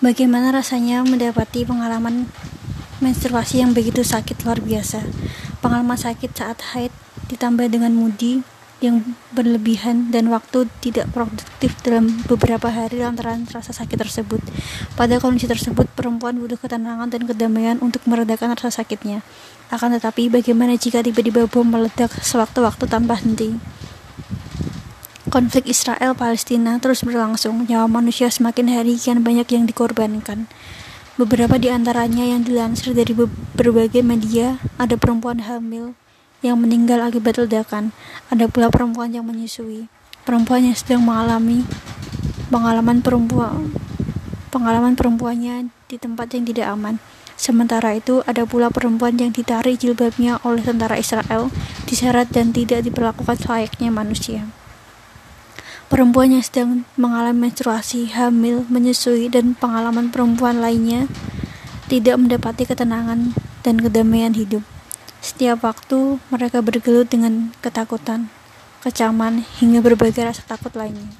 Bagaimana rasanya mendapati pengalaman menstruasi yang begitu sakit luar biasa? Pengalaman sakit saat haid ditambah dengan mudi yang berlebihan dan waktu tidak produktif dalam beberapa hari lantaran rasa sakit tersebut. Pada kondisi tersebut, perempuan butuh ketenangan dan kedamaian untuk meredakan rasa sakitnya. Akan tetapi, bagaimana jika tiba-tiba bom meledak sewaktu-waktu tanpa henti? Konflik Israel-Palestina terus berlangsung, nyawa manusia semakin hari kian banyak yang dikorbankan. Beberapa di antaranya yang dilansir dari berbagai media, ada perempuan hamil yang meninggal akibat ledakan, ada pula perempuan yang menyusui, perempuan yang sedang mengalami pengalaman perempuan pengalaman perempuannya di tempat yang tidak aman. Sementara itu, ada pula perempuan yang ditarik jilbabnya oleh tentara Israel, diseret dan tidak diperlakukan selayaknya manusia. Perempuan yang sedang mengalami menstruasi, hamil, menyusui, dan pengalaman perempuan lainnya tidak mendapati ketenangan dan kedamaian hidup. Setiap waktu mereka bergelut dengan ketakutan, kecaman, hingga berbagai rasa takut lainnya.